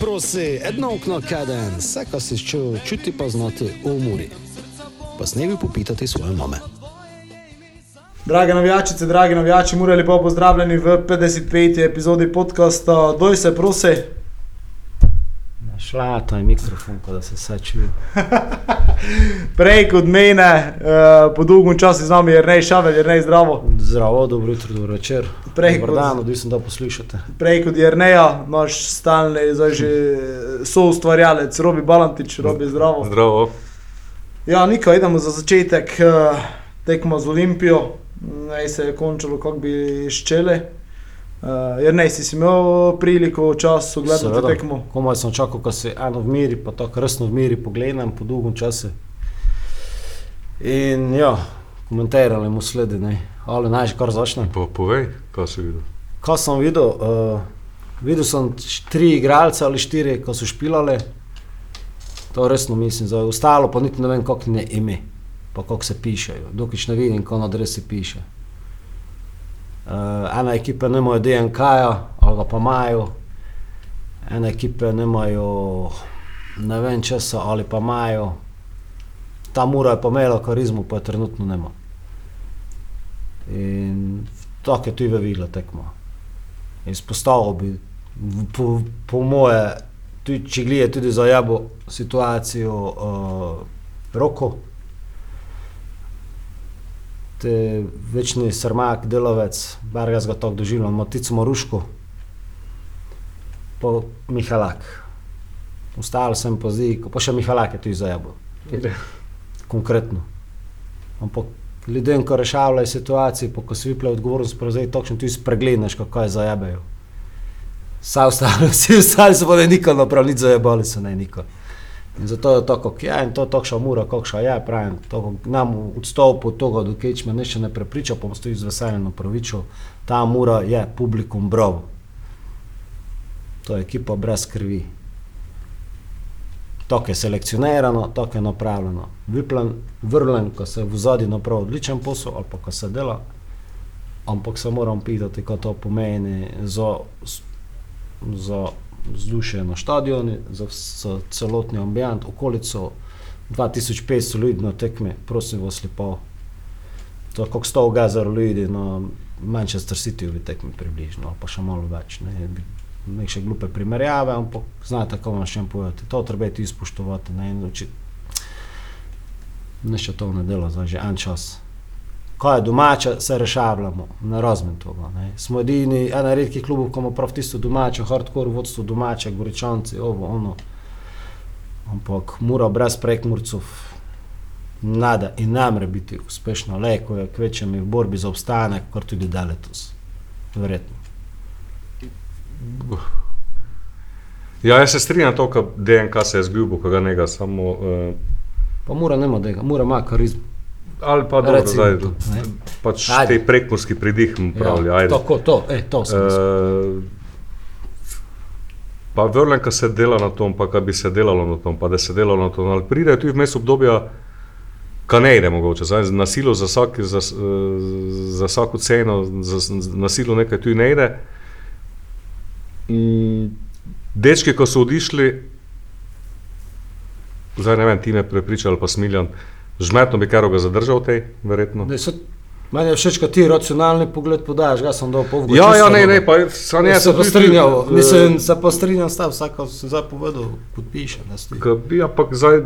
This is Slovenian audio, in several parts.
Prosi, edno okno kaden, vse, kar si čutil, čuti pa znati v umori. Pa snevi popitati svoje mame. Drage navijačice, dragi navijači, morali pa pozdravljeni v 55. epizodi podcasta Doj se prosi. Šla je mikrofon, da se vse čuje. Prej kot mene, uh, po dolgem času z nami je Rnej Šavel, je Rnej zdravo. Zdravo, dobro jutro, dobro večer. Prej kot- dan, odvisno da poslušate. Prej kot je Rneja, naš stalni, zdaj že soustvarjalec Robi Balantič, Robi zdravo. Zdravo. Ja, Nika, idemo za začetek uh, tekmo z Olimpijo. Naj se je končalo, kako bi ščele. Uh, jer ne, si imel priliko čas gledati tekmo. Komaj sem čakal, ko se eno v miri, pa tako resno v miri pogledam po dolgem času. In ja, komentirali mu sledi, ne. Ali naj že kar začne. Pa povej, kaj si videl. Kaj sem videl? Uh, videl sem tri igralce ali štiri, ko so špilali. To resno mislim, za ostalo pa niti ne vem, kako ne ime, pa kako se pišejo. Dokič ne vidim, kako na adresi piše. Uh, ena ekipa nimajo DNK-ja, ali pa imajo, ena ekipa nimajo ne vem česa, ali pa imajo. Ta mura je pa imela karizmu, pa je trenutno nema. In tako je tudi vevila tekmo. Izpostavil bi, po, po moje, tudi če glije tudi za jabo situacijo uh, roko. Te večni srmak, delovec, bar ga tako doživljam, Matico Maruško, pa Mihalak. Ostalo sem pa zdaj, pa še Mihalak je tudi za jabo. Konkretno. Ampak ljudem, ko rešavajo situacije, pa ko si viple odgovornost prevzeti, točno tudi spregledaš, kako je zajebajo. Vsi ostali, vsi ostali so pa ne nikoli napravili, nič zajebali so ne nikoli. In zato je to, kako je, in to je takšna mura, kakšna je, pravim, to, kako nam odstopu od tega, dokaj me nišče ne prepriča, pa bom stoji z veseljem pravičil, ta mura je publikum brov. To je ekipa brez krvi. Tako je selekcionirano, tako je napravljeno. Viplen, vrlen, ko se v zadnji napravi odličen posel, ali pa ko se dela, ampak se moram pitati, kaj to pomeni za, za vzdušje na stadionu, za, celotni ambient, okolico. 2500 ljudi na tekmi, prosim vas lepo. To je kot 100 gazar ljudi na Manchester City v tekmi približno, pa še malo več. Ne, Nekše glupe primerjave, ampak znate, kako vam še povedati. To treba tudi spoštovati. Ne, Nišče to ne dela za že en čas. Ko je domače, se razumem tega. Ne. Smo edini, ena redkih klubov, ki ima prav tisto domače, hardcore vodstvo domače, goričanci, ovo, ono. Ampak mora brez prekmurcov, nada in ne more biti uspešno, le ko je kvečem v borbi za obstanek, kot tudi da letos. Verjetno. Ja, jaz se strinjam to, da DNK se je zgubil, ko ga njega samo. Uh, Pa mora nema tega, mora ima karizmo. Ali pa dobro, Recimo zdaj, to, ne. pač Ajde. te prekmorski pridih mu pravijo. ja, tako, to, e, to sem uh, Pa vrlen, ko se dela na tom, pa kaj bi se delalo na tom, pa da se delalo na tom. Ali pride tudi vmes obdobja, ka ne ide mogoče, zdaj, na silo za, vsak, za, eh, za vsako ceno, za, na silo nekaj tudi ne ide. Mm, Dečki, ko so odišli, zdaj ne vem, ti me prepričali, pa smiljan, žmetno bi kar ga zadržal tej, verjetno. Meni je všeč, kad ti racionalni pogled podajaš, ga sem dal pol Ja, ja, ne, ne, pa sam Ne, jaz se pa tudi- strinjal, eh, mislim, se pa strinjam s tem, vsako sem zdaj povedal, podpiše. Ne, bi, ampak zdaj,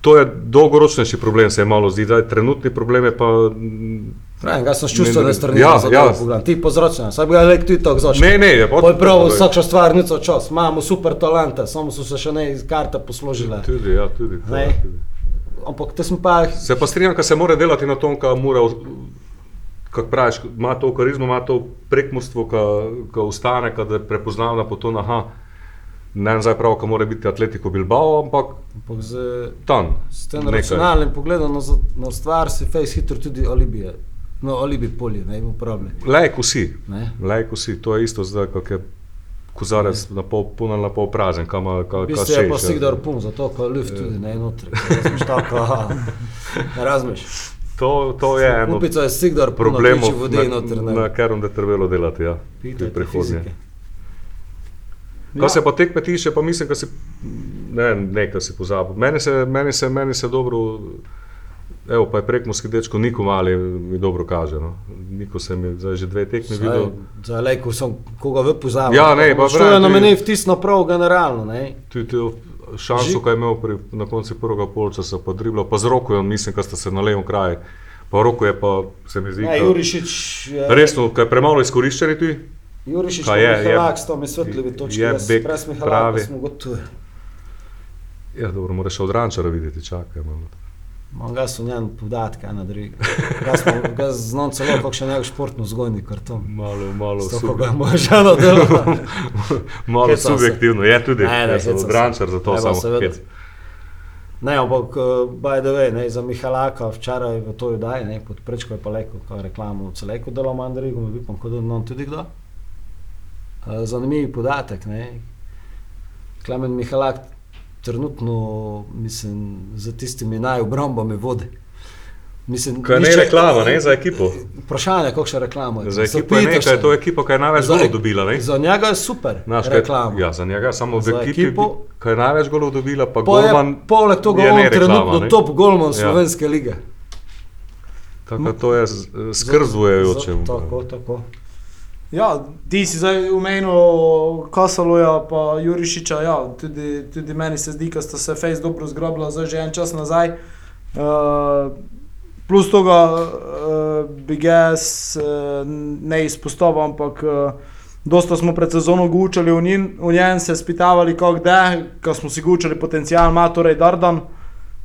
to je dolgoročnejši problem, se je malo zdi. Zdaj, trenutni problem je pa. mm, Pravim, ga sem čustva, Ne, da ne, strani ja, za ja. to pogled. Ti pozračen, saj bi ga lek tudi tako začel. Ne, ne, je Pa je prav, vsakša stvar, nico čas, imamo super talente, samo so se še ne iz karte posložile. Tudi, ja, tudi. to, Ne. ja, tudi. Ampak te smo pa, Se pa strinjam, da se mora delati na tom, kar mora. Kako praviš, ima to karizmo, ima to prekmorstvo, ki ostane, da prepoznavna po to, aha, ne vem zdaj prav, ko mora biti Atletico Bilbao, ampak ampak z, tam. s tem nekaj. racionalnim pogledom na, za- na stvar si face hitro tudi alibije. No, alibi polje, ne imamo problem. Lajko si, Ne? lajko si, to je isto zdaj, kak je kozarec na pol poln ali na pol prazen, kam V ka, ka bistvu je pa ja. sigdar pun, zato ko luft tudi ne notri. Razumeš tako, aha. Ne razumeš. To, to je eno Kupica je sigdar pun, problemov, vode na, notri. na Ne. katerem je trebalo delati, ja, Pitajte pri prihodnje. Kar ja. se pa tekme tiče, pa mislim, da si ne, nekaj si pozabil. Meni se, meni se, meni se dobro, evo pa je prekmorski dečko, niko mali mi dobro kaže. No. Niko se mi zdaj že dve tekme videl. Zdaj, lejko sem, koga vi pozabili. Ja, ne, pa Što je na meni vtisno prav generalno, ne? Tudi šanso, kaj je imel pri, na koncu prvega polčasa, pa dribla, pa z roko, mislim, da ste se na levom kraju. Pa roko je pa, se mi zdi, ka- Jurišič je... resno, kaj je premalo izkoriščeni tudi. Jurišič Kaj je, je, je- Mihalak, s tome svetljivi točki. je jaz bek pravi. smo. Ja, dobro, moraš od rančara videti, čakaj malo. Ga so njen podatke, ena druga. Znam celo, kako še njegov športno zgojni karton. Malo, malo, je delala. malo Hecam se. subjektivno, je tudi, Ne, ne, jaz sem hecam od se. rančar, zato Ne, pa samo seveda. hec. Ne, ampak, uh, by the way, ne, za Mihalaka včeraj v to daj, ne, pod prečko je pa leko, ko reklamo v celeko delal Mandrigo, mi upam, kot da nam tudi kdo. Uh, zanimiv podatek, ne. Klemen Mihalak trenutno, mislim, za tistimi najobrambami vodi. Mislim, Kaj ne nišče- reklama, ne, za ekipo. Vprašanje, kako še reklamo. Za ekipo je nekaj, je to ekipa, ki je največ golov dobila, ne? Za njega je super kaj, reklama. ja, za njega samo v Za ekipi, ekipo- ki je največ golov dobila, pa Pa je, golman. poleg tega je on ne reklama, trenutno ne. top golman Ja. slovenske lige. Tako to je. Za- Tako, tako. Ja, ti si zdaj umenil Kasaluja pa Jurišiča, ja, tudi, tudi meni se zdi, da sta se Face dobro zgrabila zdaj že en čas nazaj. Uh, plus tega uh, bi ga jaz uh, ne izpostavil, ampak uh, dosta smo pred sezono gučali v, njim, v njem, se spitavali, kako da, ko smo si gučali potencial, ima torej Dardan.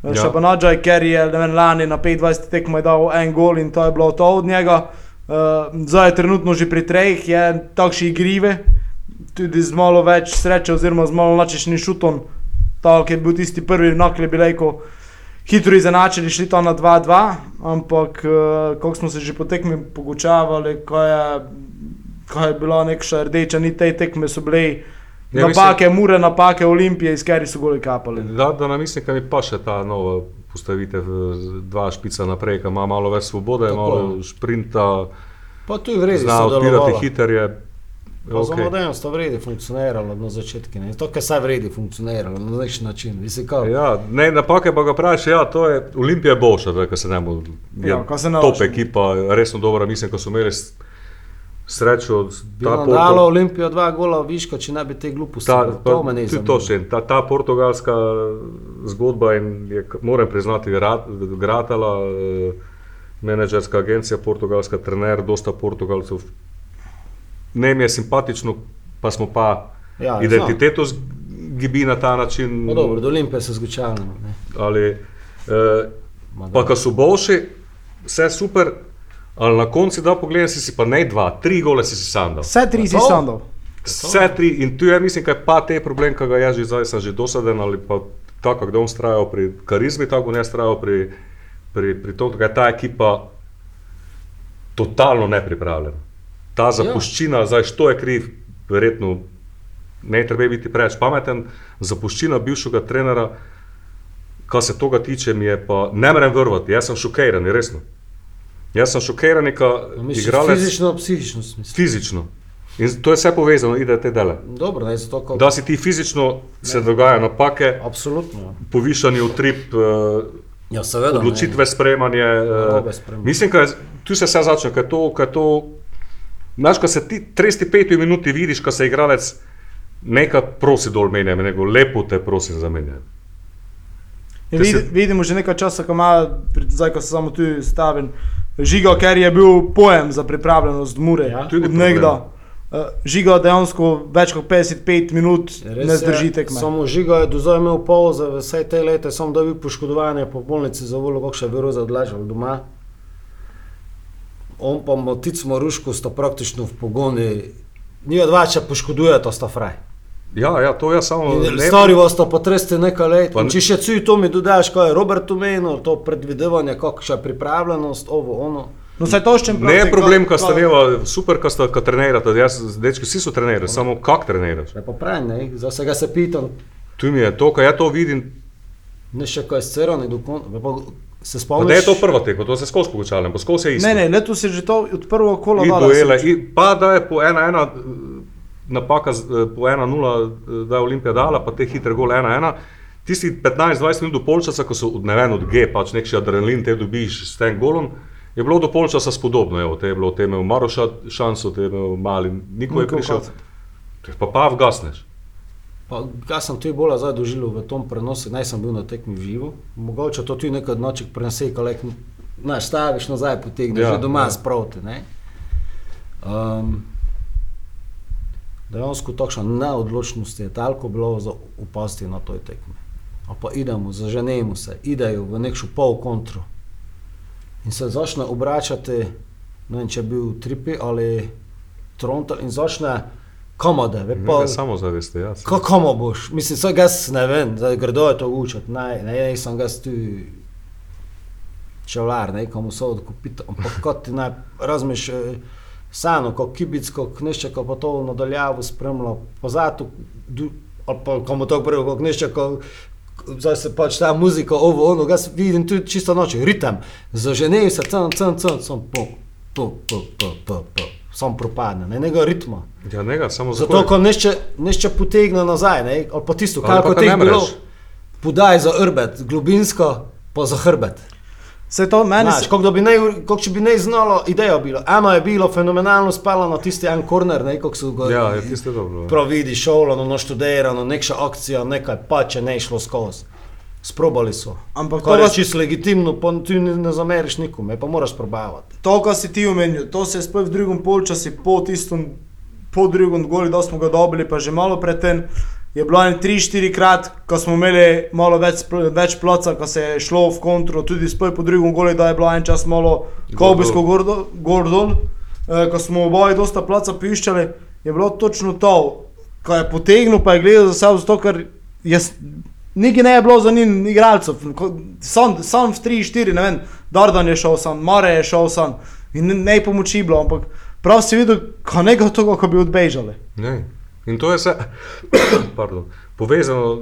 Ja. Ja. Šabanadžaj, ker je vem, lani na 25 tekmo je dal en gol in to je bilo to od njega. Uh, zdaj je trenutno že pri treh, je takšni igrive, tudi z malo več sreče, oziroma z malo načešnim šutom. Tako je bil tisti prvi nakle, bi rekel, hitro izenačili, šli to na 2-2, ampak uh, kako smo se že po tekmi pogučavali, ko je, ko je bila neka rdeča nit te tekme, so bile Ja, napake, mure, napake, olimpije, iz katerih so goli kapali. Da, da nam mislim, da mi pa še ta nova postavitev, z- dva špica naprej, ki ima malo več svobode, Tako. malo šprinta, Pa tu je vredi zna odpirati hiterje. Pa Za Okay. moderno sta vredi funkcioniralo na začetku. ne. To, kar saj vredi funkcioniralo na nek način. Kao, Ja, ne, napake pa ga praviš, ja, to je Olimpija je boljša, da se ne bo. Ja, ko se ne top lažemo. ekipa, resno dobra, mislim, ko so imeli srečo. bi ta nam Porto- dalo Olimpijo dva gola viška, če ne bi te gluposti. Ta, bilo. pa, to me ne tudi to še, ta, ta portugalska zgodba in je, moram priznati, gra- gratala, eh, menedžerska agencija, portugalska trener, dosta portugalcev. Ne mi je simpatično, pa smo pa Ja, ja, identiteto zgibi na ta način. No, dobro, do Olimpije se zgučavamo. ali, eh, pa ko so boljši, vse super, ali na koncu da pogledaj, si, si pa ne dva, tri gole si si sandal. Vse tri si sandal. Vse tri in tu je, mislim, kaj pa te problem, ki ga jaz že zdaj sem že dosaden ali pa tako, da on strajal pri karizmi, tako ne strajal pri, pri, pri tom, da je ta ekipa totalno nepripravljena. Ta zapuščina, ja. zdaj što je kriv, verjetno ne treba biti preveč pameten, zapuščina bivšega trenera, kar se tega tiče, mi je pa ne morem vrvati, jaz sem šokiran, resno. Jaz sem šokiran, ker Misliš, igralec fizično, psihično smisel. fizično. In to je vse povezano, ide te dele. Dobro, ne zato, kako. Da si ti fizično se dogajajo napake, Absolutno. povišani utrip, eh, Ja, seveda. odločitve, sprejemanje. sprejemanje. Mislim, da tu se vse začne, ker to, ker to, znaš, ko se ti 35 minuti vidiš, ko se igralec nekaj prosi dol menja, nego lepo te prosim za menjanje. In Te vid, se- vidimo že nekaj časa, ko ima, pri- zdaj ko se samo tu stavim, žiga, ker je bil pojem za pripravljenost Mure. Ja. Tudi od nekda. Uh, žiga dejansko več kot 55 minut Res ne zdrži tekme. Samo žiga je do zdaj imel pauze, vse te leta, samo da bi poškodovanje po bolnici za voljo, kako še bi roza odlažal doma. On pa motic Maruško sta praktično v pogoni, njih dva, če poškoduje, to sta fraj. Ja, ja, to jaz samo ne. Stari vas sta potresti nekaj let. Pa ne- Če še cuj to mi dodaš, kaj je Robert omenil, to predvidevanje, kakšna pripravljenost, ovo, ono. No, saj to še Ne je problem, ko sta neva, super, ko sta ko trenirata, jaz, dečki, vsi so trenirali, samo kak treniraš. Je pa pravi, ne, za vsega se pitam, Tu mi je to, ko jaz to vidim, ne še kaj scero, ne dokončno. Se pa spomniš? da je to prva tekma, to se skozi pogučavam, skozi je isto. Ne, ne, letos je že to od prvega kola duele, pa da je po ena, ena, napaka eh, po 1-0, eh, da je Olimpija dala, pa te hitre gole 1-1. Tisti 15-20 minut do polčasa, ko so ne vem, od G, pač nek še adrenalin te dobiš s tem golom, je bilo do polčasa spodobno. Evo, te je bilo, te je imel Maroša šanso, te je imel mali, niko je prišel. Koc. Pa pa vgasneš. Pa, jaz sem tudi bolj zdaj doživel v tom prenosu, naj sem bil na tekmi živo. Mogoče to tudi nekaj noči prenese, ko lek, znaš, staviš nazaj, potegneš, Ja, že doma ja. sproti. Ne? Um, dejansko takšna neodločnost je toliko bilo za upasti na toj tekmi. A pa idemo, zaženemo se, idejo v nekšo pol kontro. In se začne obračati, ne vem, če je bil tripi ali trontel in začne komode. ve, Pa, samo zaveste, ja. Kako boš? Mislim, vse gas ne vem, da gredo je to učiti. Ne, ne, ne, sem gas tu čevlar, ne, komu so odkupiti. Ampak kot ti naj razmiš, sano, kot kibicko, knešče, ko pa to nadaljavo spremlja, pozatu, du- ali pa komu to prvo, kot knešče, ko Zdaj se pač ta muzika, ovo, ono, jaz vidim tudi čisto noč, ritem, zaženejo se, cem, cem, cem, sem po, po, po, po, po, po, sam propadne, ne, njega ritma. Ja, njega, samo Zato, zakaj? ko nešče, nešče potegne nazaj, ne? ali pa tisto, kar pa kot ga je ne bilo, mreš. podaj za hrbet, globinsko, pa za hrbet. Se to meni Znaš, se, kako bi ne, kako če bi ne znalo idejo bilo. Eno je bilo fenomenalno spalano, tisti en korner, ne, kako so ga Ja, je tiste dobro. prav vidi, šolano, naštudirano, nekša akcija, nekaj pa če ne je šlo skozi. Sprobali so. Ampak to je čisto legitimno, pa ti ne, zameriš nikomu, pa moraš probavati. to, kar si ti omenil, to se je spet v drugem polčasu, po tistem, po drugem golu, da smo ga dobili, pa že malo predtem, je bilo en 3-4 krat, ko smo imeli malo več, več ploca, ko se je šlo v kontro, tudi spet po drugem golu, da je bilo en čas malo kobisko gor dol, eh, ko smo oboje dosta placa piščali, je bilo točno to, ko je potegnil, pa je gledal za sebe, zato ker je. Niki ne je bilo za njim igralcev, sam, sam v 3-4, ne vem, Dardan je šel sam, Mare je šel sam in ne, ne pomoči bilo, ampak prav si videl, ko nekaj tega, ko bi odbežali. Ne. In to je vse pardon, povezano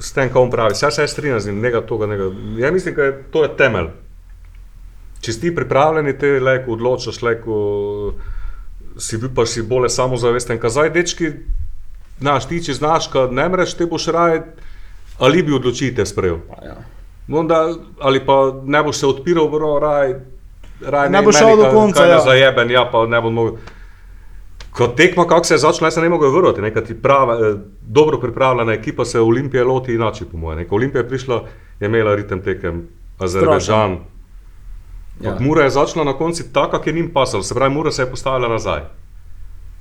s tem, kar on pravi. Vse se strinja z njim, nekaj toga. Nekaj. Ja mislim, da je to je temelj. Če si ti pripravljeni, te leko odločaš, leko si bil pa si bolj samozavesten. Kazaj, dečki, znaš, ti če znaš, kad ne mreš, te boš raje ali bi odločitev sprejel. Ja. Onda, ali pa ne boš se odpiral, bro, raj, raj Ne boš šel do konca, Ja. ja. Zajeben, ja, pa ne bom mogel. Ko tekma, kako se je začela, se ne mogel vrniti. Eh, dobro pripravljena ekipa se Olimpije loti inače, po mojem. Olimpija je prišla, je imela ritem tekem, Azerbejdžan. Ja. Mura je začela na koncu tako, kako je njim pasalo, se pravi, Mura se je postavila nazaj.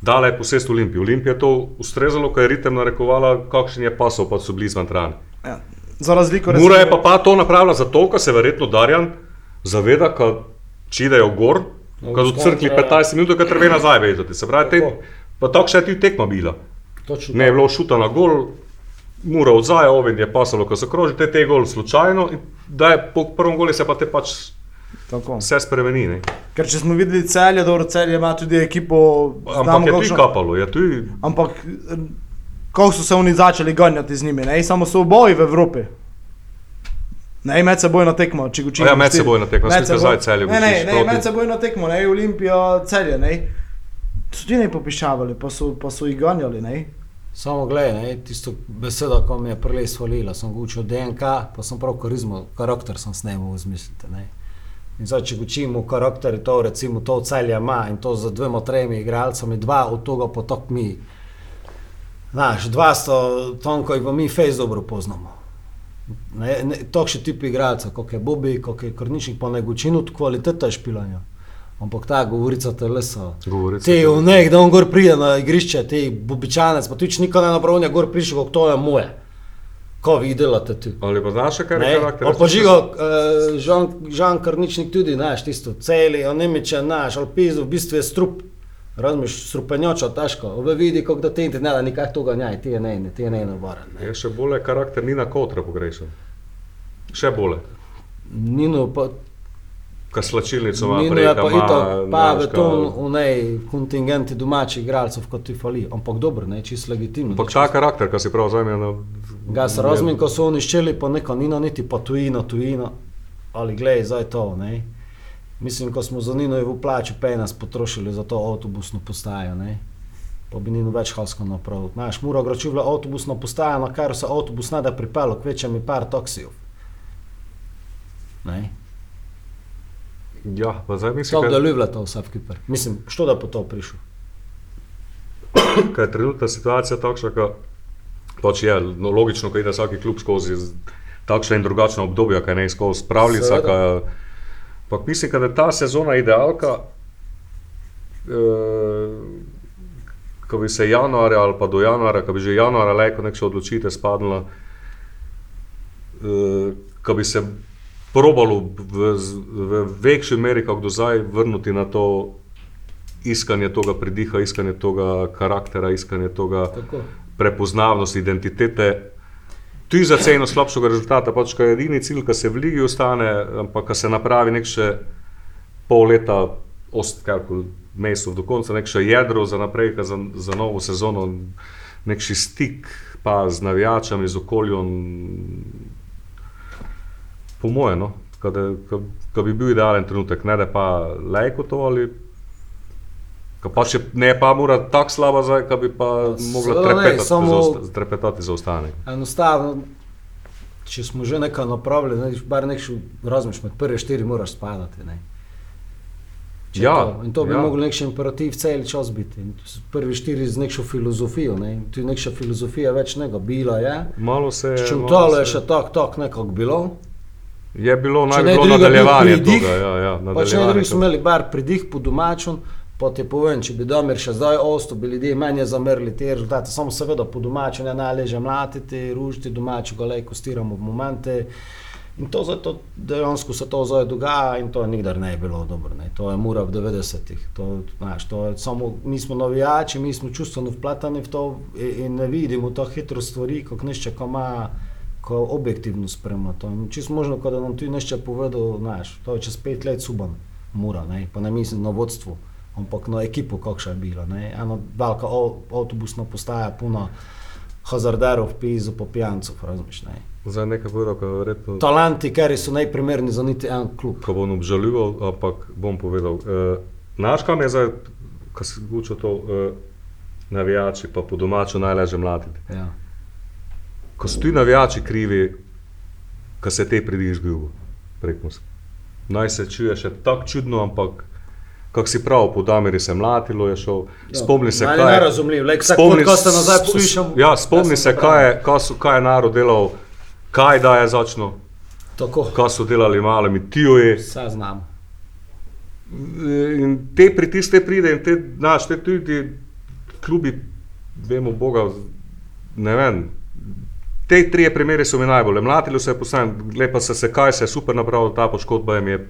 Dala je posest Olimpiji. Olimpija je to ustrezalo, ko je ritem narekovala, kakšen je pasal, pa so bili zvantrani. Ja. Za razliko od Mura je pa, pa to napravila zato, ker se verjetno Darjan zaveda, da čidejo gor, No, odcrkli skontra, ja. 15 minut, kad treba nazaj vezati. Se pravi, te, Tako. pa tako še tudi tekma bila. Točno Ne je bilo šuta na gol, Mura odzaja, oven je pasalo, ko se kroži, te te gol slučajno, da je po prvem golu se pa te pač Tako. vse spremeni. Ne. Ker če smo videli celje, dobro celje ima tudi ekipo, Ampak je tudi kakšno- kapalo, je tudi Ampak eh, kako so se oni začeli ganjati z njimi, ne? samo so oboji v Evropi. Ne, med sebojno tekmo, če. A ja, medsebojna tekma, skaj zdaj Celje Ne, ne, ne, proti- med sebojno tekmo, ne, Olimpijo, celje, ne. So ti ne popišavali, pa so, pa so jih ganjali, ne. Samo gledaj, ne, tisto besedo, ko mi je prele svalila, sem učil DNK, pa sem prav karizmo, karakter sem snemal, izmislite. Ne. In zdaj, če učimo karakter, to recimo to celje ima in to z dvema, tremi igralcami, dva od tega pa tok mi. Znaš, dva sta tonko in pa mi fejs dobro poznamo. Ne, ne, to še tipi igralca, kot je Bobi, kot je Krničnik, pa ne gučino kvaliteta špilanja. Ampak ta govorica telesa. Govorica Te telesa. v nek, da on gor pride na igrišče, te bobičanec, pa tudi nikoli ne napravlja gor prišel, kako to je moje. Ko vi delate tu. Ali pa znaš, kaj Ne, je karakter? ali pa žigo, uh, Žan, Krničnik tudi, znaš, tisto celi, on nemiče, znaš, ali pizdo, v bistvu je strup. Razmiš, strupenjoča, težko. Ove vidi, kako da ti ne da nikak toga njaj, ti je ne, ne, ti je ne navaren. Ne. Je še bolje karakter Nina Kotra pogrešan. Še bolje. Nino pa, Kaj slačilnico ima, Nino je preka pa ima, itak, pa v tom, v nej kontingenti domačih igralcev, kot ti fali. Ampak dobro, ne, čisto legitimno. Ampak ta karakter, ki si prav zajme na... Ga se razumem, ko so oni ščeli, pa neko Nino niti pa tujino, tujino. Ali glej, zdaj to, ne. Mislim, ko smo za Nino v plaču penas potrošili za to avtobusno postajo, ne. pa bi ni več haskal naprav. Znaš, mora gročivla avtobusno postaja, na kar se avtobus ne da pripelo, kvečem mi par taksijev. Ne? Ja, pa zdaj mislim, Tako da ljubila to vse v Kiper. Mislim, što da po to prišel. kaj je trenutna situacija takšna, ka, pač je no, logično, da ide vsak klub skozi takšna in drugačna obdobja, kaj ne skozi pravljica. Kaj, ampak mislim, da je ta sezona idealka, eh, ko bi se januarja ali pa do januarja, ko bi že januarja lejko nekša odločitev spadla, eh, ko bi se probalo v, v večji meri, kot do zdaj, vrniti na to iskanje tega pridiha, iskanje tega karaktera, iskanje tega Tako. prepoznavnosti, identitete. Tudi za ceno slabšega rezultata, pač kaj je edini cilj, ki se v ligi ostane, ampak ko se napravi nek še pol leta, ostkakor mesov do konca, nek še jedro za naprej, za, za novo sezono, nek še stik pa z navijačami, z okoljem. Po mojem, no, ko bi bil idealen trenutek, ne da pa lajko to ali. Pa če ne, pa mora tako slaba zdaj, da bi pa mogla Seveda ne, trepetati, samo- zaosta- trepetati za ostanek. Enostavno, če smo že nekaj napravili, ne, bar nek še razmišljati, med prve štiri moraš spadati. Ne. Če Ja, to, in to bi ja. mogel nek imperativ cel čas biti. In Prvi štiri z neko filozofijo, ne. tu je neka filozofija več nego bila. Je. Malo se je. Čutalo malo je še tako, tako nekako bilo. Je bilo Če naj ne bi bilo drugega, bil nadaljevanje tega. Ja, ja, Pa če ne nadaljevanje drugi smo imeli bar pridih po domačem, pa ti povem, če bi Domir še zdaj ostal, bi ljudje meni zamrli te rezultate, samo seveda po domačem ne najleže mlatiti, ružiti domači, ga lej kostiramo v momente. In to zato dejansko se to zdaj dogaja in to nikdar ne je bilo dobro. Ne. To je mura v 90-ih. To, znaš, to je samo, mi smo navijači, mi smo čustveno vpleteni v to in, ne vidimo to hitro stvari, kot nišče, ko ima ko objektivno spremlja to. In Čisto možno, da nam tu nešto povedal, znaš, to je čez pet let suban, mura, ne, pa ne mislim na vodstvo, ampak na ekipo, kakšna je bila. Ne. Ena velika av- avtobusna postaja, puna hazarderov, pizo, po pijancov, razumeš. Ne. Zdaj nekaj povedal, ko verjetno. Talenti, ker so najprimerni za niti en klub. Ko bom obžaljival, ampak bom povedal. Uh, Naš kam je zdaj, ko se gučo to, uh, navijači, pa po domaču najlažje mlatiti. Ja. Ko so ti navijači krivi, ko se te pridi izgubil prek Moskve. Naj se čuje še tako čudno, ampak kako si prav, po Damiri se mlatilo, je šel. Spomni se, kaj je je. nerazumljiv, like, vsak Spomni podcast nazaj poslušam. Ja, spomni se, kaj je, kaj, so, kaj je narod delal, kaj da je začno, Tako, kaj so delali malimi tijoji. vse znamo. In te pritiske pride in te, znaš, te tudi klubi, vemo, Boga, ne vem. Te tri primere so mi najbolj. Mlatili so se posebej, lepa se se kaj se je super napravil, ta poškodba jim je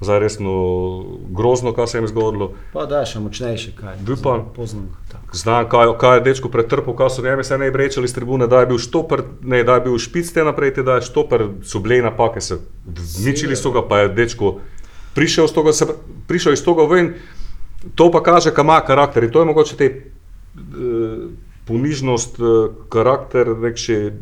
zdaj resno grozno, kaj se jim je zgodilo. Pa da še močnejši, kaj. Dupan. Pozno. tako. Znam, kaj, kaj je dečko pretrpel, kaj so njeme se ne brečali s tribune, da je bil štoper, ne, da je bil špic te naprej, te da je štoper, so bile napake, se zničili so ga, pa je dečko prišel, toga, se, prišel iz toga ven. To pa kaže, kam ima karakter in to je mogoče te uh, ponižnost, uh, karakter, nek še.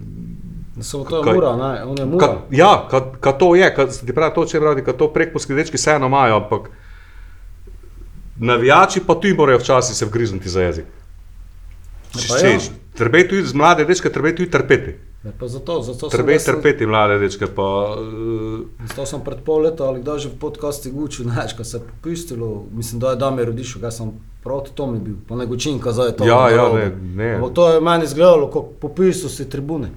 Samo to je mura, ne, on je mura. Ka, ja, ka, ka to je, ka, ti pravi to, če pravi, ka to prekmorski dečki vseeno imajo, ampak navijači pa tudi morajo včasih se vgrizniti za jezik. Če pa češ, ja. Treba tudi z mlade dečke, treba tudi trpeti. Ja, pa zato, zato Treba jaz sem- trpeti mlade dečke. Pa, uh, zato sem pred pol leta ali kdaj že v podkastu gučil, znaš, ko se je popustilo, mislim, da je Damir odišel, ga sem proti tomu bil, pa ne gučin, kazal je to. Ja, ja, ne, ne. Ampak to je meni izgledalo, kot popustil si tribune.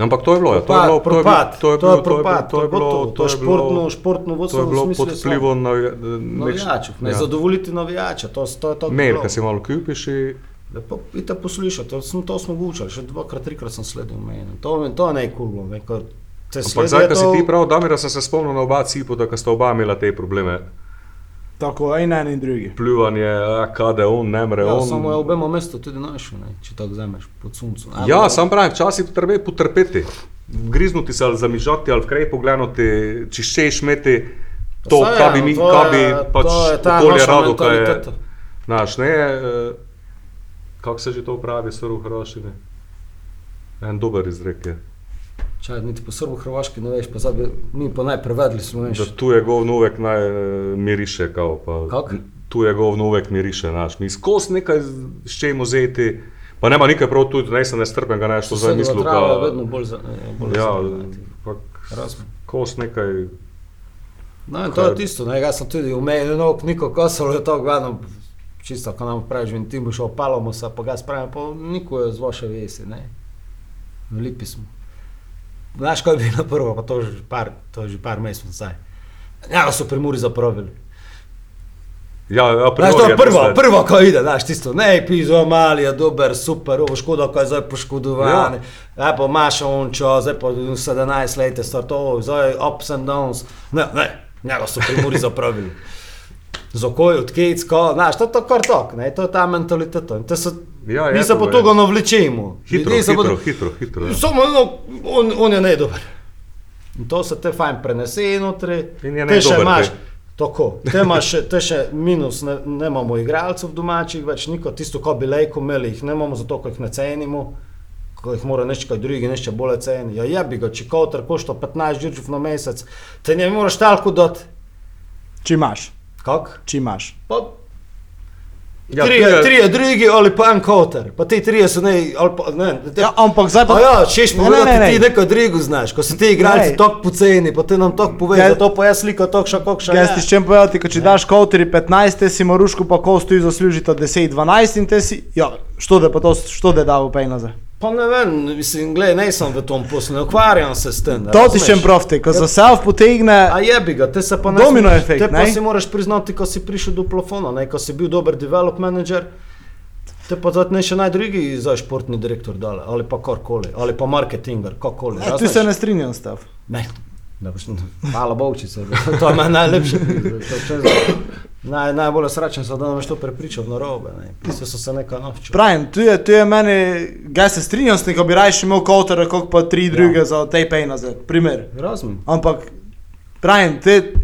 Ampak to je bilo, ja, to je bilo, to je bilo, propad, to je to propad, to je bilo, gotovo, to je bilo- športno, športno To vodstvo je bilo pod vplivom navi- navijačev, ne ja. zadovoljiti navijača, to, to je to. Mail, ki si malo kupiš. in- Lepo, idite poslušati, to, to smo gučali, še dvakrat, trikrat sem sledil meni. To, to je ko te Ampak zdaj, ko si to- ti prav, Damira, sem se spomnil na oba cipu, da sta oba imela te probleme. Tako, en en in drugi. Pljuvanje, a, kade on, ne mre Ja, on. samo je obema mesto tudi našel, ne, če tako vzameš pod suncem. Ja, no, sam pravim, včasih je treba potrpeti. Griznuti se ali zamižati ali vkrej pogledati, če češ imeti to, saj, kar bi mi, to je- kar bi pač to je okolje naša rado, kaj je. Znaš, ne, eh, kako se že to pravi, srv v Hrvaščini? En dober izrek je. Čaj, niti po srbo-hrvaški ne veš, pa zdaj mi pa naj prevedli Da slovenščino. tu je govn uvek naj eh, miriše, kao, pa Kak? tu je govno uvek miriše, naš. Mi skozi nekaj s čem vzeti, pa nema nekaj prav tudi, ne sem nestrpen, ga nešto zdaj Sosedova mislil. trava je Pa, vedno bolj za, eh, bolj ja, Razumem. skozi nekaj, No, in to je tisto, ne, jaz sem tudi umejal, no, niko kosalo je to, gledam, čisto, ko nam praviš, in ti boš opalamo se, pa ga spravim, pa niko je z vaše vesi, ne. V Lipi smo. Znaš, kaj bi na prvo, pa to je že par, to je že par mesecev nazaj. Ja, so pri Muri zapravili. ja, ja, Znaš, to je je prvo, misle- prvo, ko ide, znaš, tisto, ne, pizo, mali je dober, super, ovo škoda, ko je zdaj poškodovan, ja. ja, pa Maša ončo, zdaj pa 17 let, star to, zdaj ups and downs, ne, ne, njega so pri Muri zapravili. Z okoj, od kec, ko, znaš, to je to kar tok, ne, to je ta mentaliteta. In te se, Ja, je mi se to, po je. toga navlečemo. Hitro, hitro, bodo- hitro, hitro. ja. Samo no, on, on je nedober. In to se te fajn prenese notri. In je Te še nedober, imaš, te. tako, te imaš še, te še minus, ne, ne imamo igralcev domačih, več niko, tisto, ko bi lejko imeli, jih ne imamo zato, ker jih ne cenimo. Ko jih mora nekaj drugi, nekaj bolj ceni. Ja, jebi ga, če koter košta 15 žirčov na mesec, te ne moreš talko dati. Če imaš, Kak? če imaš. Pa, Ja, trije, tu je- trije drugi ali pa en koter, pa ti trije so ne, ali pa ne. Te, Ja, ampak zdaj pa... Ja, češ Ne, povedati, ne, ne, ti ne. neko drugo znaš, ko so ti igralci tako poceni, pa ti nam tako poveš, Jaz- zato pa jaz sliko tako še kako še. Jaz ti čem povedati, ko če daš kauteri 15, te si moruško pa kostu i zaslužita 10-12 in te si, ja, što da pa to, što da je dal pej nazaj. Pa ne vem, mislim, gledaj, ne sem v tom poslu, ne ukvarjam se s tem. To ti čem profte, ko za self potegne, A jebi ga, te se pa ne Domino smeš- efekt, Te pa ne? si moraš priznati, ko si prišel do plafona, ne, ko si bil dober develop manager, te pa zdaj ne še naj drugi za športni direktor dale, ali pa karkoli, ali pa marketinger, kakoli. ne, tu se ne strinjam s tev. Ne, da boš, hvala Bovčice, to je meni najlepše. Naj, najbolj srečen sem, da nam je to prepričal na robe. Tisti so se nekaj naučili. Pravim, tu je, tu je meni, ga se strinjam s tem, ko bi rajši imel kautera, kot pa tri druge ja. za te pej nazaj, primer. Razumem. Ampak, pravim, te,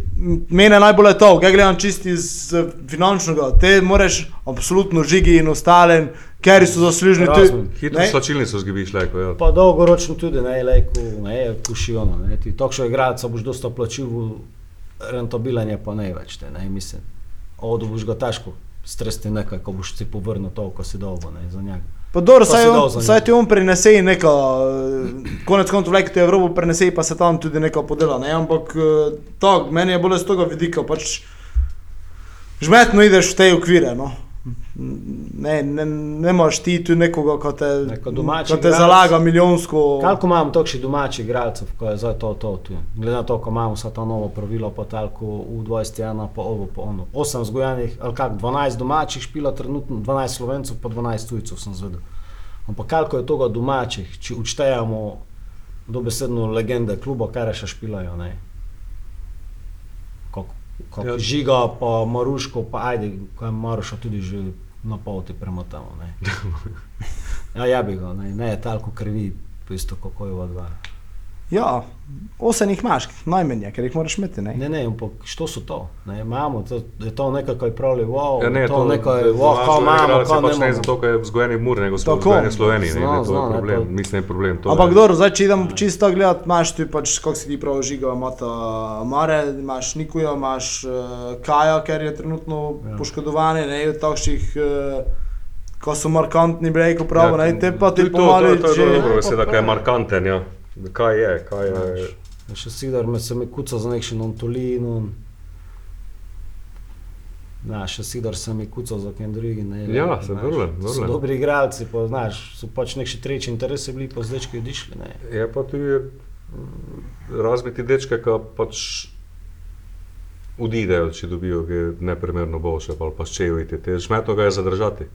mene najbolj je to, kaj gledam čisti iz eh, finančnega, te moraš absolutno žigi in ostalen, ker so zaslužni tu. Razumem. Hitro Ne? slačilnico zgibiš, lajko, ja. Pa dolgoročno tudi, ne, lejko, ne, kušijono, ne, ti takšno igralca boš dosta plačil, rentabilen je pa ne več, te, ne, mislim. Odo boš ga težko stresti nekaj, ko boš si povrnil to, ko si dolgo, ne, za njega. Pa dobro, saj, on, saj ti on prenese neko, eh, konec koncev vleki ti Evropo prenese, pa se tam tudi neko podela, ne, ampak eh, to, meni je bolj z tega vidika, pač žmetno ideš v te okvire, no. Ne, ne, ne imaš ti tu nekoga, ko te, Neko ko te zalaga milijonsko. Koliko imamo takšnih domačih igralcev, ko je zdaj to, to, tu. Glede na to, ko imamo vsa ta novo pravila, pa talko v 21, pa ovo, pa ono. 8 zgojanih, ali kak, 12 domačih špila, trenutno 12 slovencev, pa 12 tujcev sem zvedel. Ampak koliko je toga domačih, če učtejamo dobesedno legende kluba, kar še špilajo, ne. Kako kak Ja. žiga, pa Maruško, pa ajde, kaj Maruša tudi že na pol ti premotamo, ne. Ja, ja bi ga, ne, ne, talko krvi, isto kako je od dva. Ja, osem jih imaš, najmanj, ker jih moraš imeti, ne. Ne, ne, ampak što so to? Ne, imamo, to, je to nekaj, kaj pravi, wow, Ja, ne, to, to nekaj, wow, kao imamo, kao pač ne ne zato, ker je vzgojeni mur, nego Tako. vzgojeni Sloveniji, ne, ne, to je problem, to- mislim, je problem. To Ampak je- dobro, zdaj če idem čisto gledat, imaš tu pač, kako si ti prav žiga, imata Mare, imaš Nikuja, imaš uh, Kaja, ker je trenutno ja. Ja. poškodovan, ne, od takšnih, uh, ko so markantni brejko pravo, ja, ne, te pa ti pomali, to, to, to je dobro beseda, kaj je prav. markanten, ja. Kaj je, kaj je. Še Sidor me se mi kuca za nekšen Antolino. Ja, še Sidor se mi kuca za kaj drugi. Ne, Ja, se So vrlem. dobri igralci, pa znaš, so pač nekši treći interesi bili, pa zdaj, ki odišli. Ne. Je pa tu je mm, razmeti dečke, ki pač odidejo, če dobijo neprimerno boljše, pa še ujeti. Te žmetno ga je zadržati.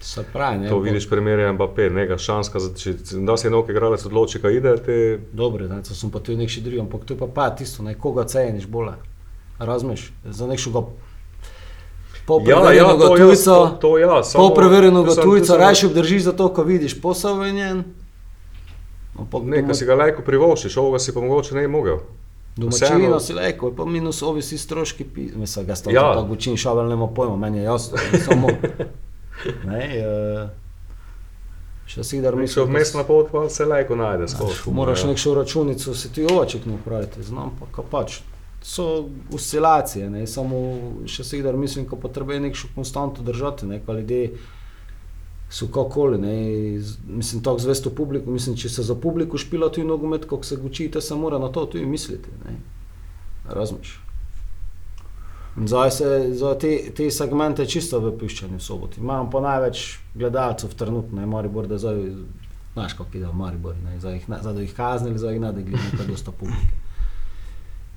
Se pravi, ne. To vidiš primerja Mbappé, neka šanska, če da se enok igralec odloči, kaj ide, te Dobro, ne, to sem pa tudi nekši drugi, ampak to je pa pa tisto, ne, koga ceniš bolje. Razumeš, za nekšega popreverjenega to, ja, tujca, to, to ja, tu tujca, raje obdržiš zato, ko vidiš posel v njen. Ampak Ne, ki si ga lajko privoščiš, ovoga si pa mogoče ne mogel. Domačino si rekel, pa minus ovi si stroški, mislim, ga sta Ja. ja. tako učin šavel, nema pojma, meni je jasno, samo. Ne, uh, še si dar Mi se vmes na pot, pa se lajko najde skozi. Moraš nekšo računico, se ti ovaček ne upraviti, znam pa, ka pač. so oscilacije, ne, samo še se jih mislim, ko potrebuje nekšno konstanto držati, ne, ko ljudje so kakoli, ne, mislim, tako zvesto publiku, mislim, če se za publiku špila tudi nogomet, kako se učite, se mora na to tudi misliti, ne, razmiš. Zdaj se za te, te segmente čisto v soboti. Imamo pa največ gledalcev trenutno, ne, Maribor, da zdaj, znaš, kako ide v Maribor, ne, zdaj jih, zdaj da jih kaznili, zdaj jih ne da gledati, kaj dosta publike.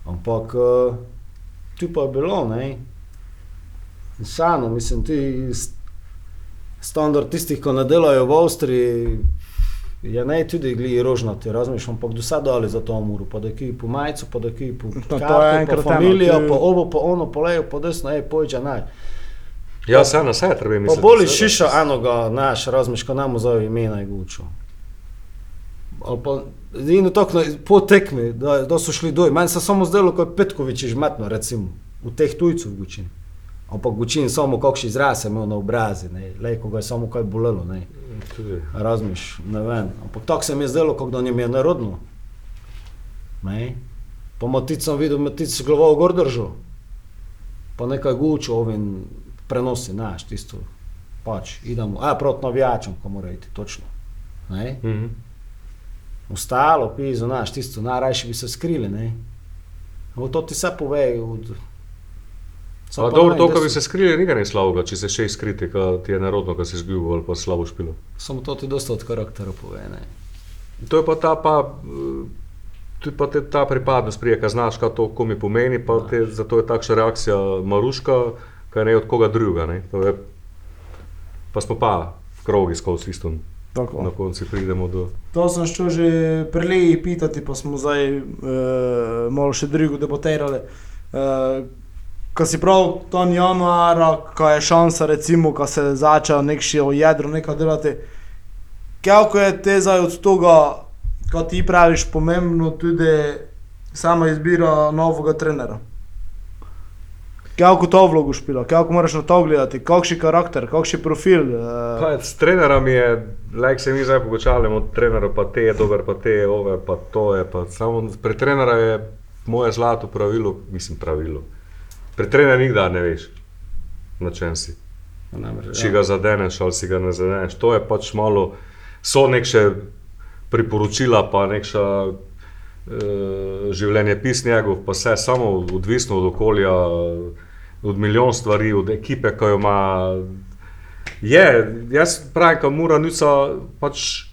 Ampak uh, tu pa je bilo, ne. In Sano, mislim, ti st- standard tistih, ko ne delajo v Avstriji, je ne tudi gli rožnati, razmišljam, ampak do sad dali za to umuru, pa da ki po majico, pa da ki po No, pa enkrat eno, familijo, ti- pa ovo, pa ono, pa levo, pa desno, ej, pojče naj. Ja, vse na vse treba Pa misliti. boli seveda. šiša enoga, naš, razmišljam, ko nam zove imena je gučo. Ali pa, in tako na- po tekmi, da, da so šli doj. Meni se samo zdelo, kot je Petkovič žmetno, recimo, v teh tujcev v Gučin. Ampak Gučin samo kakšen izraz je imel na obrazi, ne, lej, ko ga je samo kaj bolelo, ne. Razmiš, ne vem. Ampak tako se mi je zdelo, kot da njim je narodno. Ne? Pa matic sem videl, matic z glavo gor držal. Pa nekaj gučo ovin prenosi, znaš, tisto. Pač, idemo, a proti navijačem, ko mora iti, točno. Ne? Mhm. Ostalo, pizo, znaš, tisto, najrajši bi se skrili, ne. Ampak to ti se pove od... Samo A pa dobro, to, da bi se skrili, ni slabo, če se še izkriti, ko ti je narodno, ko si izgubil ali pa slabo špilo. Samo to ti dosta od karaktera pove, ne. To je pa ta, pa, eh, je pa te, ta pripadnost prije, ki znaš, kaj to komi pomeni, pa te, zato je takšna reakcija Maruška, kaj ne od koga drugega. Ne? To Je, pa smo pa v krogi skozi isto, Tako. na koncu pridemo do... To sem šel že preleji pitati, pa smo zdaj uh, malo še drugo debatirali. Uh, ko si prav ton januara, ko je šansa, recimo, ko se začne nek še o jedru nekaj delati, kako je te zdaj od tega, kot ti praviš, pomembno tudi sama izbira novega trenera? Kako to vlogo špila, kako moraš na to gledati, kakšen karakter, kakšen profil. Uh, Pa, s trenerom je, like se mi zdaj pogočavljamo, od trenera pa te je dober, pa te je ove, pa to je. Pa, samo pri trenera je moje zlato pravilo, mislim pravilo. Pri trenerju nikdar ne veš, na čem si. Namreč, če ga zadeneš ali si ga ne zadeneš. To je pač malo, so nekše priporočila, pa nekša uh, življenje pis njegov, pa vse samo odvisno od okolja, od milijon stvari, od ekipe, ki jo ima. Je, jaz pravim, da mora nuca pač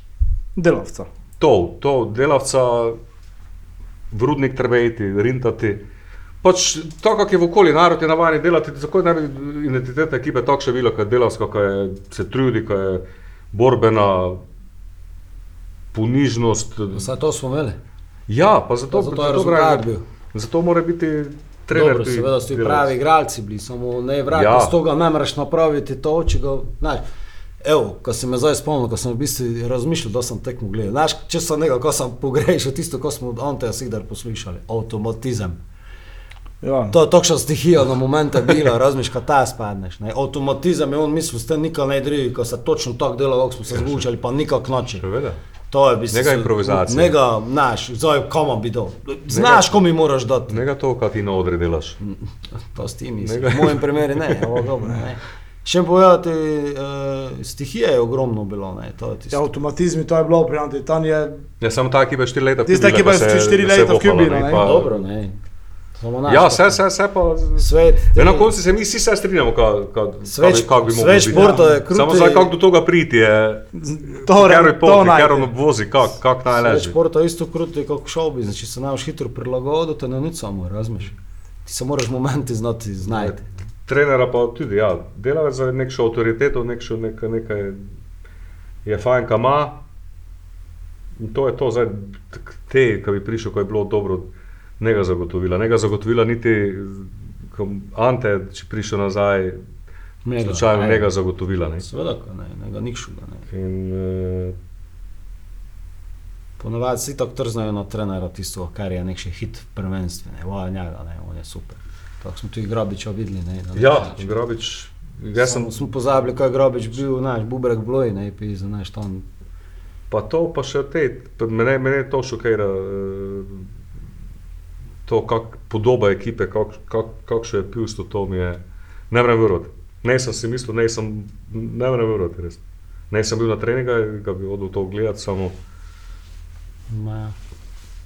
Delavca. to, to delavca, vrudnik treba iti, rintati. Pač to, kako je v okolju narod je navaden delati, tako ne bi identiteta ekipe tako še bila, kot je delavska, ki je, se trudi, ki je borbena, ponižnost. Vse to smo imeli. Ja, pa zato, Pa zato je zato, rezultat pravim, bil. zato mora biti trener. Dobro, seveda so ti pravi igralci bili, samo ne vrati, Ja. z toga ne moreš napraviti to, če ga, znaš, evo, ko sem me zdaj spomnil, ko sem v bistvu razmišljal, da sem tekmo gledal, znaš, če sem nekaj, ko sem pogrešal tisto, ko smo od Anteja Sigdar poslušali, avtomatizem. Ja. To je takšna stihija na momente bila, razmišljaš, ko ta spadneš, ne, avtomatizem je on mislil, ste nikoli ne drugi, ko se točno tako dela, kako smo se zvučali, pa nikak noči. Seveda. To je v bistvu. Nega improvizacija. Nega, znaš, zdaj komu bi dal. Znaš, komu moraš dati. Ne ga to, kaj ti na odri delaš. To s tim mislim. Nekaj- V mojem primeru ne, ovo dobro. Ne. Še povedati, uh, stihije je ogromno bilo. Ne, to. Ja, avtomatizmi, to je bilo pri Anti, tam je Ja, samo ta ekipa je štiri leta. Tista kubila, ekipa ko je štiri leta v Kubila, ne. pa- Dobro, ne. Samo naš, Ja, vse, vse, vse pa. Svet. Ja, na te- koncu se mi vsi se strinjamo, kako Svet- kak bi svet biti. športa je kruti- Samo zdaj, kako do tega priti, je to, kar je to pol, najde. kar on obvozi, kako kak naj leži. športa je isto kruti kot šobi, znači se znaš hitro prilagoditi, te ne nič samo, razumeš. Ti se moraš momenti znati znajti. Trenera pa tudi, ja, delavec za nekšo avtoriteto, nekšo nekaj, nekaj je fajn, kam ima. In to je to, zdaj, te, ki bi prišel, ko je bilo dobro, ne ga zagotovila. Ne ga zagotovila niti Ante, če prišel nazaj, Mega, slučajno aj. ne ga zagotovila. Ne. Seveda, ne, ne ga nikšuga. Ne. In, uh, Ponovadi si tako trznajo na trenera tisto, kar je nek še hit prvenstven, ne, voja njega, ne, on je super. Tako smo tudi Grabiča videli, ne. nek ja, način. Grabič, jaz sem smo pozabili, kaj je Grobič bil, znaš, Bubrek Bloj, ne, pi, znaš, tam. Pa to, pa še te, mene, mene to šokira. eh, to kak, podoba ekipe, kak, kak, kakšno je pivstvo, to mi je. Ne morem verjeti. Ne sem si mislil, ne sem, ne morem verjeti, res. Ne sem bil na treningu, ga bi odil to gledati, samo Ma,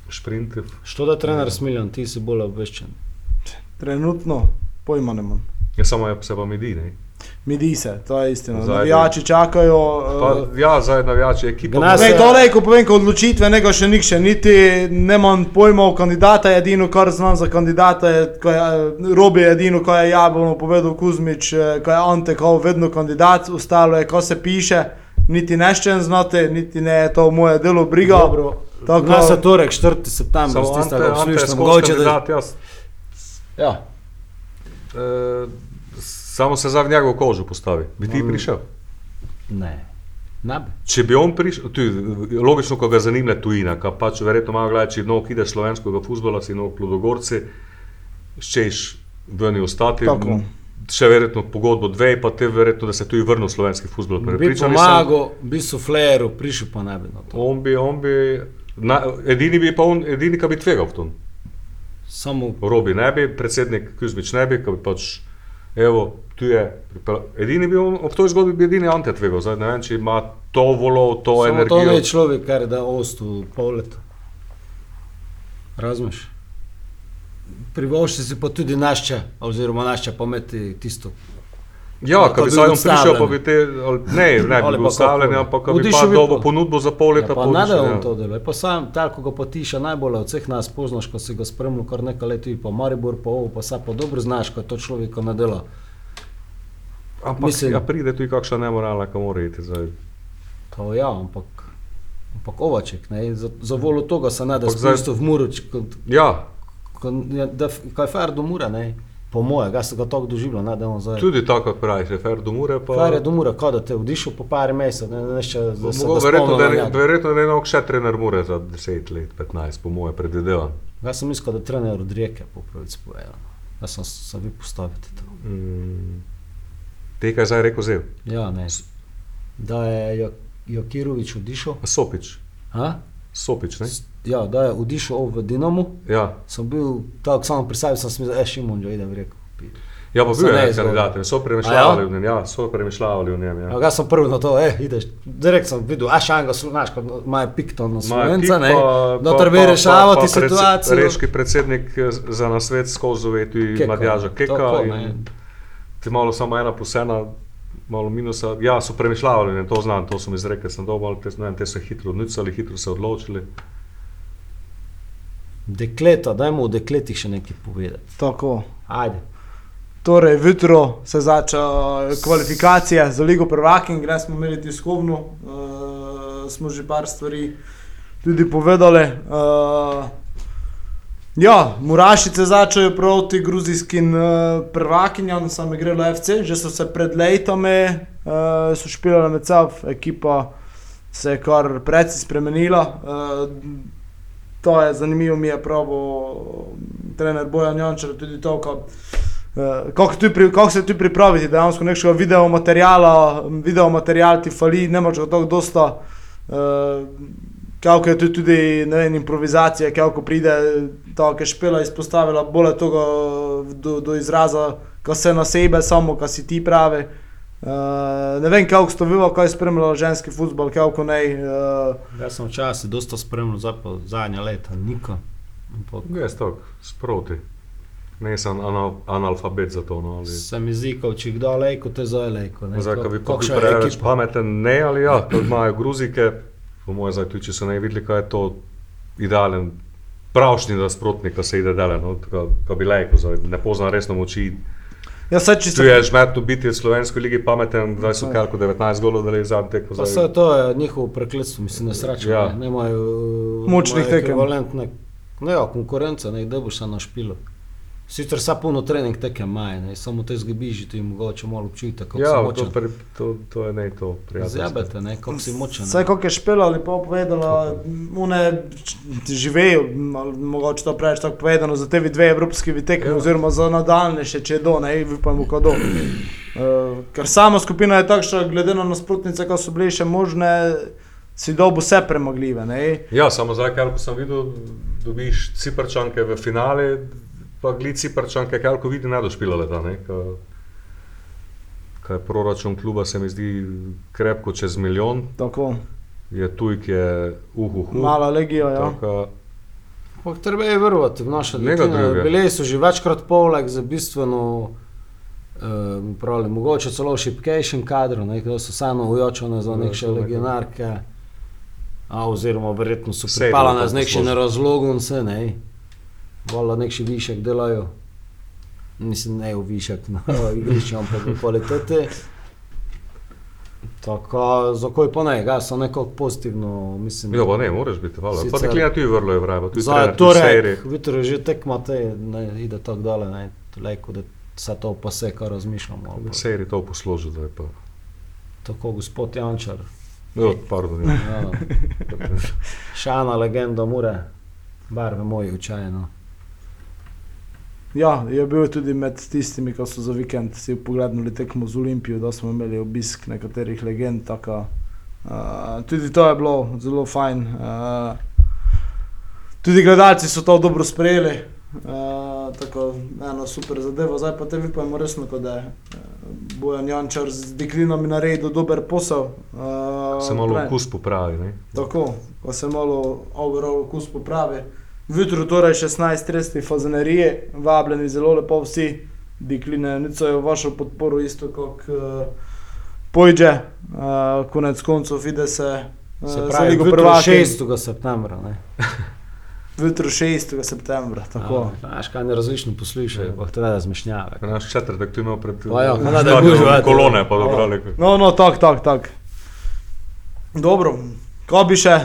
šprinti. Što da trener Smiljan, ti si bolj obveščen. Trenutno pojma ne imam. Ja, samo je se pa mi di, ne. Midi se, to je istina. Zadnji. Navijači čakajo. Pa, Uh, ja, zdaj navijači ekipa. Gnas- Ne, to le, ko povem, ko odločitve, nego še nikše, niti nemam pojma o kandidata, edino kar znam za kandidata je, ko je eh, Robi edino, ko je Jablano povedal Kuzmič, eh, ko je Ante, ko je vedno kandidat, ostalo je, ko se piše, niti neščen znate, niti ne je to moje delo briga. Dobro, Tako- Glas je torek, 4. september, Samo s tistega Ante, Ante je obslužno, skozi mogoče da... kandidat, jaz. Ja, E, samo se za njegovo kožo postavi. Bi ti Mm. prišel? ne, bi. Če bi on prišel, tudi, logično, ko ga zanima tujina, ka pač verjetno malo gledaj, če nog ideš slovenskega futbola, si nog plodogorci, ščeš ven ostati. Tako. Še verjetno pogodbo dve, pa te verjetno, da se tudi vrnil slovenski futbol. Bi Prepričan pomagal, bi sufleru, prišel pa ne bi na to. On bi, on bi, na, edini bi pa on, edini, ki bi tvegal v tom. Samo Robi ne bi, predsednik Kuzmič ne bi, ki bi pač, evo, tu je. Edini bi on, ob toj zgodbi bi edini Ante tvegal, zdaj ne vem, če ima to volo, to Samo to energijo. ni človek, kar da ostu pol leta. Razumeš? Privošči si pa tudi našča, oziroma našča pometi tisto. Ja, Pa ko bi bi zdaj prišel, pa bi te, ali, ne, ne Ali bi bil pa ustavljen, ampak ko bi pa bi dobil pa- ponudbo za pol leta, Ja, pa ne da odišel, on ja. to dela. Pa sam, tako ko potiša najbolj od vseh nas poznaš, ko si ga spremljal kar nekaj let, po Maribor, po ovo, pa sad pa dobro znaš, ko to človek ne dela. Ampak Mislim- ja, pride tudi kakšna nemoralna, ki mora iti zdaj. To ja, ampak, ampak ovaček, ne, za, za volo toga se ne da Ampak zdaj- v Muroč, ko, Ja, ko, ja, da, ko je fer do Mura, ne, po moje, ga se ga tako doživljal, ne, da zdaj. tudi tako, kot praviš, je fer do mure, pa... Fer je do Mura, ko da te odišel po par mesecev, ne, ne, še, da se Mogo, ga verjetno, da ne, verjetno ne nog še trener mure za 10 let, 15, po moje predvidevam. Jaz sem mislil, da trener od Rijeke, po pravici povedano. Jaz sem se vi postaviti to. Mm. Te, kaj je zdaj rekel, zel. Ja, ne. Da je Jo- Jokirovič odišel. Sopič, A? Sopič, ne? S- Ja, da je odišel v Dinamo. Ja. Sem bil tako samo pri sebi, sem si mislil, e, Šimon, že idem rekel. Ja, pa bil je kandidat, so A premišljavali ja? v njem, ja, so premišljavali v njem, ja. Ja, sem prvi na to, eh, ideš. Direkt sem videl, a šanga, znaš, kot imajo pikton na slovenca, ne. pa- Da pa- treba pa- rešavati pa- pa predse- situacijo. Reški predsednik eh, za nasvet skozi Keka, Matjaža Keka. tako, in. Ti malo samo ena plus ena, malo minusa. Ja, so premišljavali, ne, to znam, to so mi izrekli, sem dobil, te, ne te so hitro odnicali, hitro se odločili. Dekleta, dajmo o dekletih še nekaj povedati. Tako. Ajde. Torej, jutro se začnejo kvalifikacije za Ligo Prvakin, gremo smo imeli tiskovno, uh, smo že par stvari tudi povedali. Uh, ja, Murašice začnejo proti gruzijskim uh, prvakinjam, same grejo FC, že so se pred uh, so špilali med sabo, ekipa se je kar precej spremenila. Uh, To je zanimivo, mi je pravo, trener Bojan Jančer, tudi to, kako Uh, kako, pri, kako se tu pripraviti, dejansko nekega video materijala, video material ti fali, ne moreš ga tako dosta. Uh, kako je tu tudi vem, improvizacija, kako pride ta, ki je špela izpostavila bolj tega do, do izraza, ko se na sebe, samo ko si ti pravi. Uh, ne vem, kako ste vi, kaj je spremljalo ženski futbol, kako ne. Uh, Jaz sem včasih dosta spremljal, pa zadnja leta, niko. Ampak Jaz tako, sproti. Ne sem anal, analfabet za to. No, ali... se mi zdi, kot če kdo lejko, te zdaj lejko. ko bi pa je preveč pameten, ne ali ja, ko imajo gruzike, po mojem, zdaj tudi če so ne videli, kaj je to idealen, pravšnji nasprotnik, ko se ide dele, no, tako, ko bi lajko, zdaj ne pozna resno moči. Ja, saj, če Tu je žmetno biti v slovenski ligi pameten, zdaj so kalko 19 golov, da je zadnji tekmo. Pa zdaj- vse to je njihovo prekletstvo, mislim, nesreča. Ja. Ja. Ne, nemajo Močnih tekem. Ne, ja, konkurenca, ne, da boš se našpilo. Sicer sa puno trening tekem maje, ne, samo te zgibiži, ti mogoče malo občutek, kako si Ja, to, pre, to, to je ne to prijateljstvo. Zjabete, ne, kako si močen. Vse, kako je špela, lepo povedala, one živejo, ali mogoče to preveč tako povedano, za te dve evropski vitekmi, Ja. ja. oziroma za nadaljne še, če je do, ne, upamo, ko do. Uh, ker sama skupina je takšna, glede na nasprotnice, ko so bile še možne, si dobil vse premagljive. Ne? Ja, samo zdaj, kar sem videl, dobiš ciprčanke v finale, pa gledi ciprčanke, kar ko vidi, ne došpilale ta ne. Ka, kaj proračun kluba se mi zdi krepko čez milijon, Tako, je tujk je uhuhu. mala legija. Ja. Taka, Ampak treba je vrvati v naše dekline. druge. Bili so že večkrat poleg za bistveno, eh, pravi, mogoče celo šipkejšim kadrom, ne, ki so samo ujočene za Ja, to nekaj. legionarke. A, oziroma, verjetno so je bilo z tako nekšim složeno. razlogom, vse ne. Vola nekši višek delajo. Mislim, ne v višek na igrišču, ampak v kvaliteti. Tako, zakaj pa ne, ga so nekako pozitivno, mislim. ja, pa ne, moraš biti, hvala. Pa Sicer- deklina tu je vrlo je vraj, pa tu je je torej, serij. Vitro je že tekma, te, ne, ide tako dole, ne, lejko, da se to pa se, kar razmišljamo. ali pa Serij to posložil, zdaj pa. Tako gospod Jančar, Jo, pardon. Ja. ja, šana legenda mure, barve moji učajno. Ja, je bil tudi med tistimi, ki so za vikend si pogledali tekmo z Olimpijo, da smo imeli obisk nekaterih legend. Taka, uh, tudi to je bilo zelo fajn. Uh, tudi gledalci so to dobro sprejeli. Uh, tako ena super zadeva, zdaj pa te vipajmo resno, kot da je uh, Bojan Jančar z deklinami naredil dober posel. Uh, Se malo okus popravi, ne? Tako, ko se malo overall okus popravi. Jutro torej 16.30 fazanerije, vabljeni zelo lepo vsi, dekline nicajo vašo podporo isto kot uh, pojde, uh, konec koncev vide se. Uh, Se pravi, jutro 6. septembra. Ne. Jutro 6. septembra, tako. A, Znaš, kaj ne različno poslušajo, pa te ne zmešnjave. Naš četrtek tu imel pred ja, je eto. kolone, pa dobrali. No, no, tak, tak, tak. Dobro, ko bi še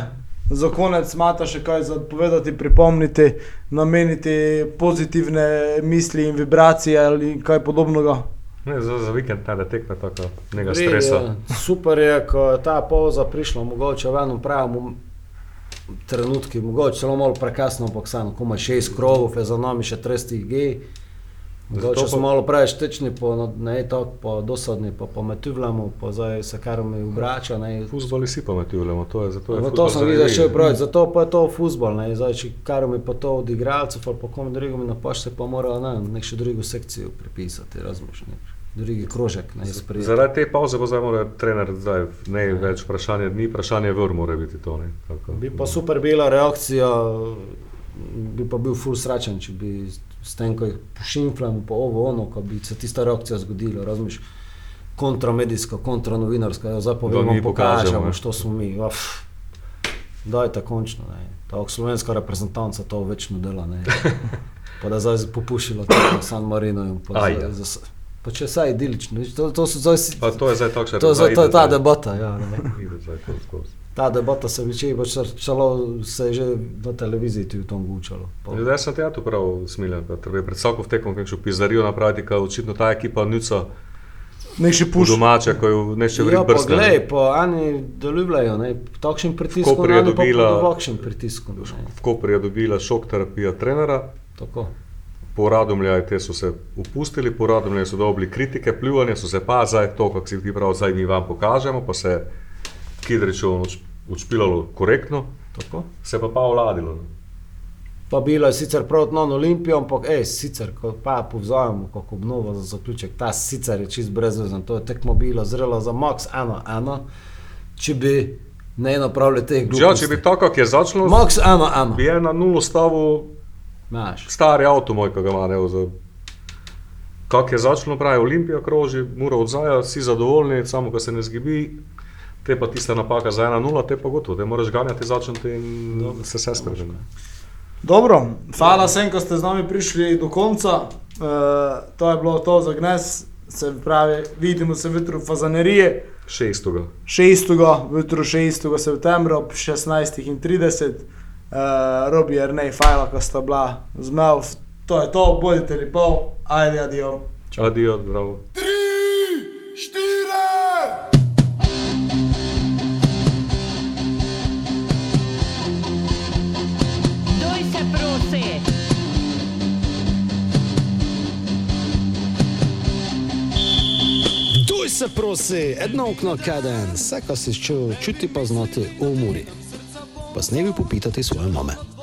za konec imate še kaj za povedati, pripomniti, nameniti pozitivne misli in vibracije ali kaj podobnega? Ne, za, za vikend ne, da tekme tako, nekaj stresa. ja, Super je, ko je ta pauza prišla, mogoče v enem pravem trenutku, mogoče celo malo prekasno, ampak samo komaj šest krogov, je za nami še 30 G. Mogoče Zato smo pa- malo preveč tečni, po, no, ne tako po dosadni, pa po metuvljamo, pa zdaj se kar mi obrača. Ne. Fuzbali si pametujemo, to je zato. Je to sem videl še pravi, zato pa je to futbol, ne, zdaj če kar mi pa to od igralcev pa komu drugemu napaš, se pa mora ne, nek še drugo sekcijo pripisati, razumeš, nek drugi krožek, ne. Zaradi te pauze pa zdaj mora trener, zdaj ne več vprašanje dni, vprašanje vr mora biti to. Ne? Tako. Bi pa super bila reakcija, bi pa bil full srečen, če bi s tem, ko jih pošimfljamo, pa ovo ono, ko bi se tista reakcija zgodila, razumeš, kontramedijska, kontranovinarska, ja, zdaj pa vam pokažemo, što smo mi. Uf, dajte končno, ne. Ta slovenska reprezentanca to več ne dela, ne. Pa da zdaj popušila tako San Marino in pa, Aj, ja. za, pa če vsaj idilično, to, to so zdaj, Pa to je zdaj takšna to, je zdaj- to je ta debata, ja, Ta debata se veče, pač celo se je že na televiziji tudi v tom gučalo. Pa- Zdaj sem te ja tu prav smiljen, da treba pred vsako tekom kakšno pizzarijo napraviti, ker očitno ta ekipa nuca Nek še po puš. domače, ko jo neče Ja, vrti pa brste. glej, pa ani delujejo, ne, takšen pritisk, Koper je dobila- pa takšen pritisk. V Koper je dobila šok terapija trenera, Tako. po Radomljaju te so se upustili, po Radomljaju so dobili kritike, pljuvanje, so se pa zdaj to, kako si ti prav, zdaj mi vam pokažemo, pa se Kidričev odšpilalo korektno, Tako. se pa pa vladilo. ne. Pa bilo je sicer prav na Olimpijo, ampak ej, sicer, ko pa povzamemo kako obnovo za zaključek, ta sicer je čist brezvezen, to je tekmo bilo zrelo za max 1-1, če bi ne napravili teh gluposti. Ja, če bi tako, kak je začelo, Max 1-1, bi je na nulo stavil znaš. stari avto moj, ki ga ima, ne, za... Kak je začelo, pravi Olimpija kroži, mora odzaja, si zadovoljni, samo ko se ne zgibi, te pa tista napaka za 1-0, te pa gotovo, te moraš ganjati, začeti in Dobro. se vse spremeni. Dobro, hvala vsem, ko ste z nami prišli do konca. E, to je bilo to za gnes, se pravi, vidimo se jutri v fazaneriji. 6. 6. jutro 6. septembra ob 16.30, uh, eh, Robi Ernej, Fajla, ko sta bila zmav. To je to, bodite lepo, ajde, adijo. Adijo, zdravo. 3, 4! você. Duj se, prosi, edno okno kaden, vse, kar si čutil, čuti pa znati umori. Pa s nebi popitati svoje mame.